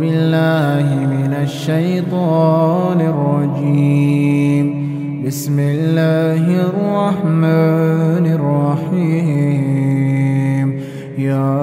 بالله من الشيطان الرجيم. بسم الله الرحمن الرحيم. يا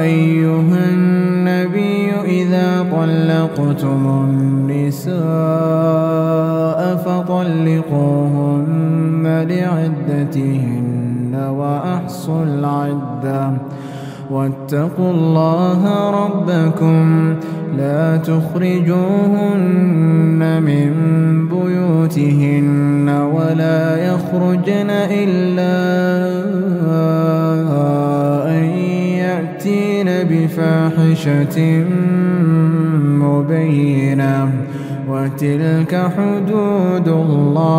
أيها النبي إذا طلقتم النساء فطلقوهن لعدتهن وأحصوا العدة. واتقوا الله ربكم لا تخرجوهن من بيوتهن ولا يخرجن إلا أن يأتين بفاحشة مبينة. وتلك حدود الله.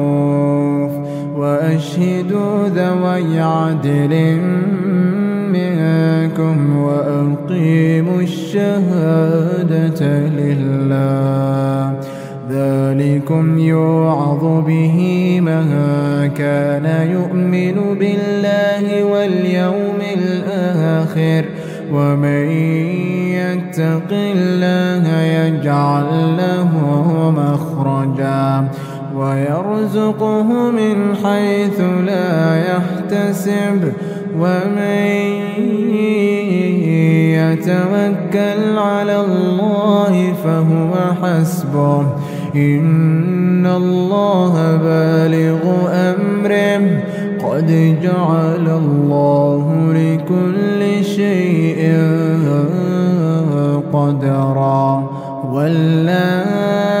وأشهدوا ذوي عدل منكم وأقيموا الشهادة لله. ذلكم يوعظ به من كان يؤمن بالله واليوم الآخر. ومن يتق الله يجعل له مخرجا. ويرزقه من حيث لا يحتسب ومن يتوكل على الله فهو حسبه. إن الله بالغ أمره. قد جعل الله لكل شيء قدرا. يئسن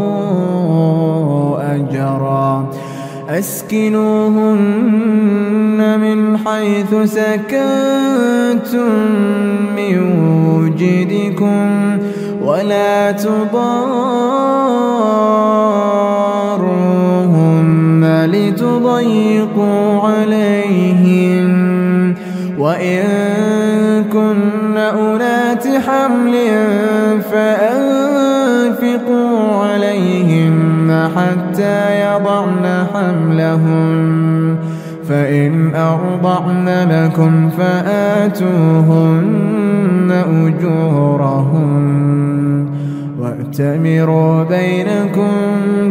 أسكنوهن من حيث سكنتم من وجدكم ولا تضاروهن لتضيقوا عليهم وإن كن أولات حمل فأنفقوا يضعن حملهن فإن أرضعن لكم فآتوهن أجورهن. وأتمروا بينكم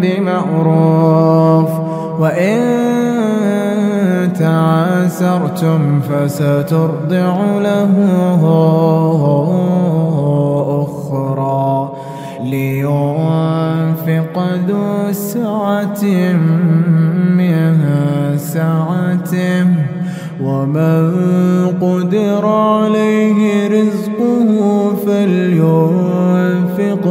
بمعروف وإن تعاسرتم فسترضع له أخرى. لينفق ذو سعة من سعته ومن قدر عليه رزقه فلينفق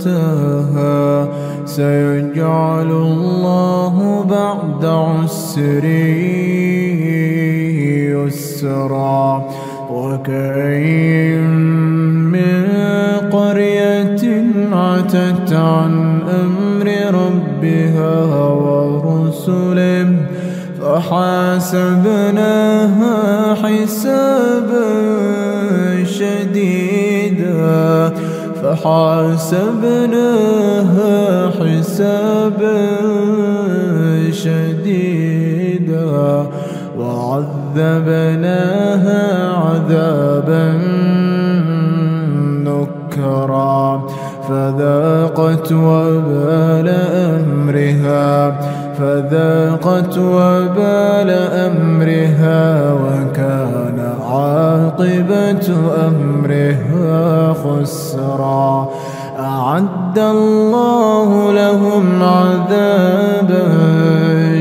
آتاها سيجعل الله بعد عسر يسرا. وكأين من عتت عن أمر ربها ورسله فحاسبناها حسابا شديدا. فحاسبناها حسابا شديدا وعذبناها عذابا نكرا. فذاقت وبال أمرها فذاقت وبال أمرها وكان عاقبة أمرها خسرا. أعد الله لهم عذابا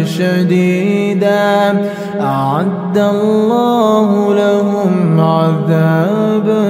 شديدا. أعد الله لهم عذابا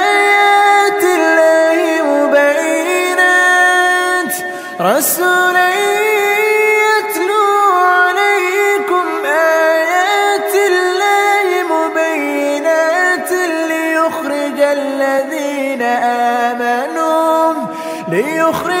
ليخرج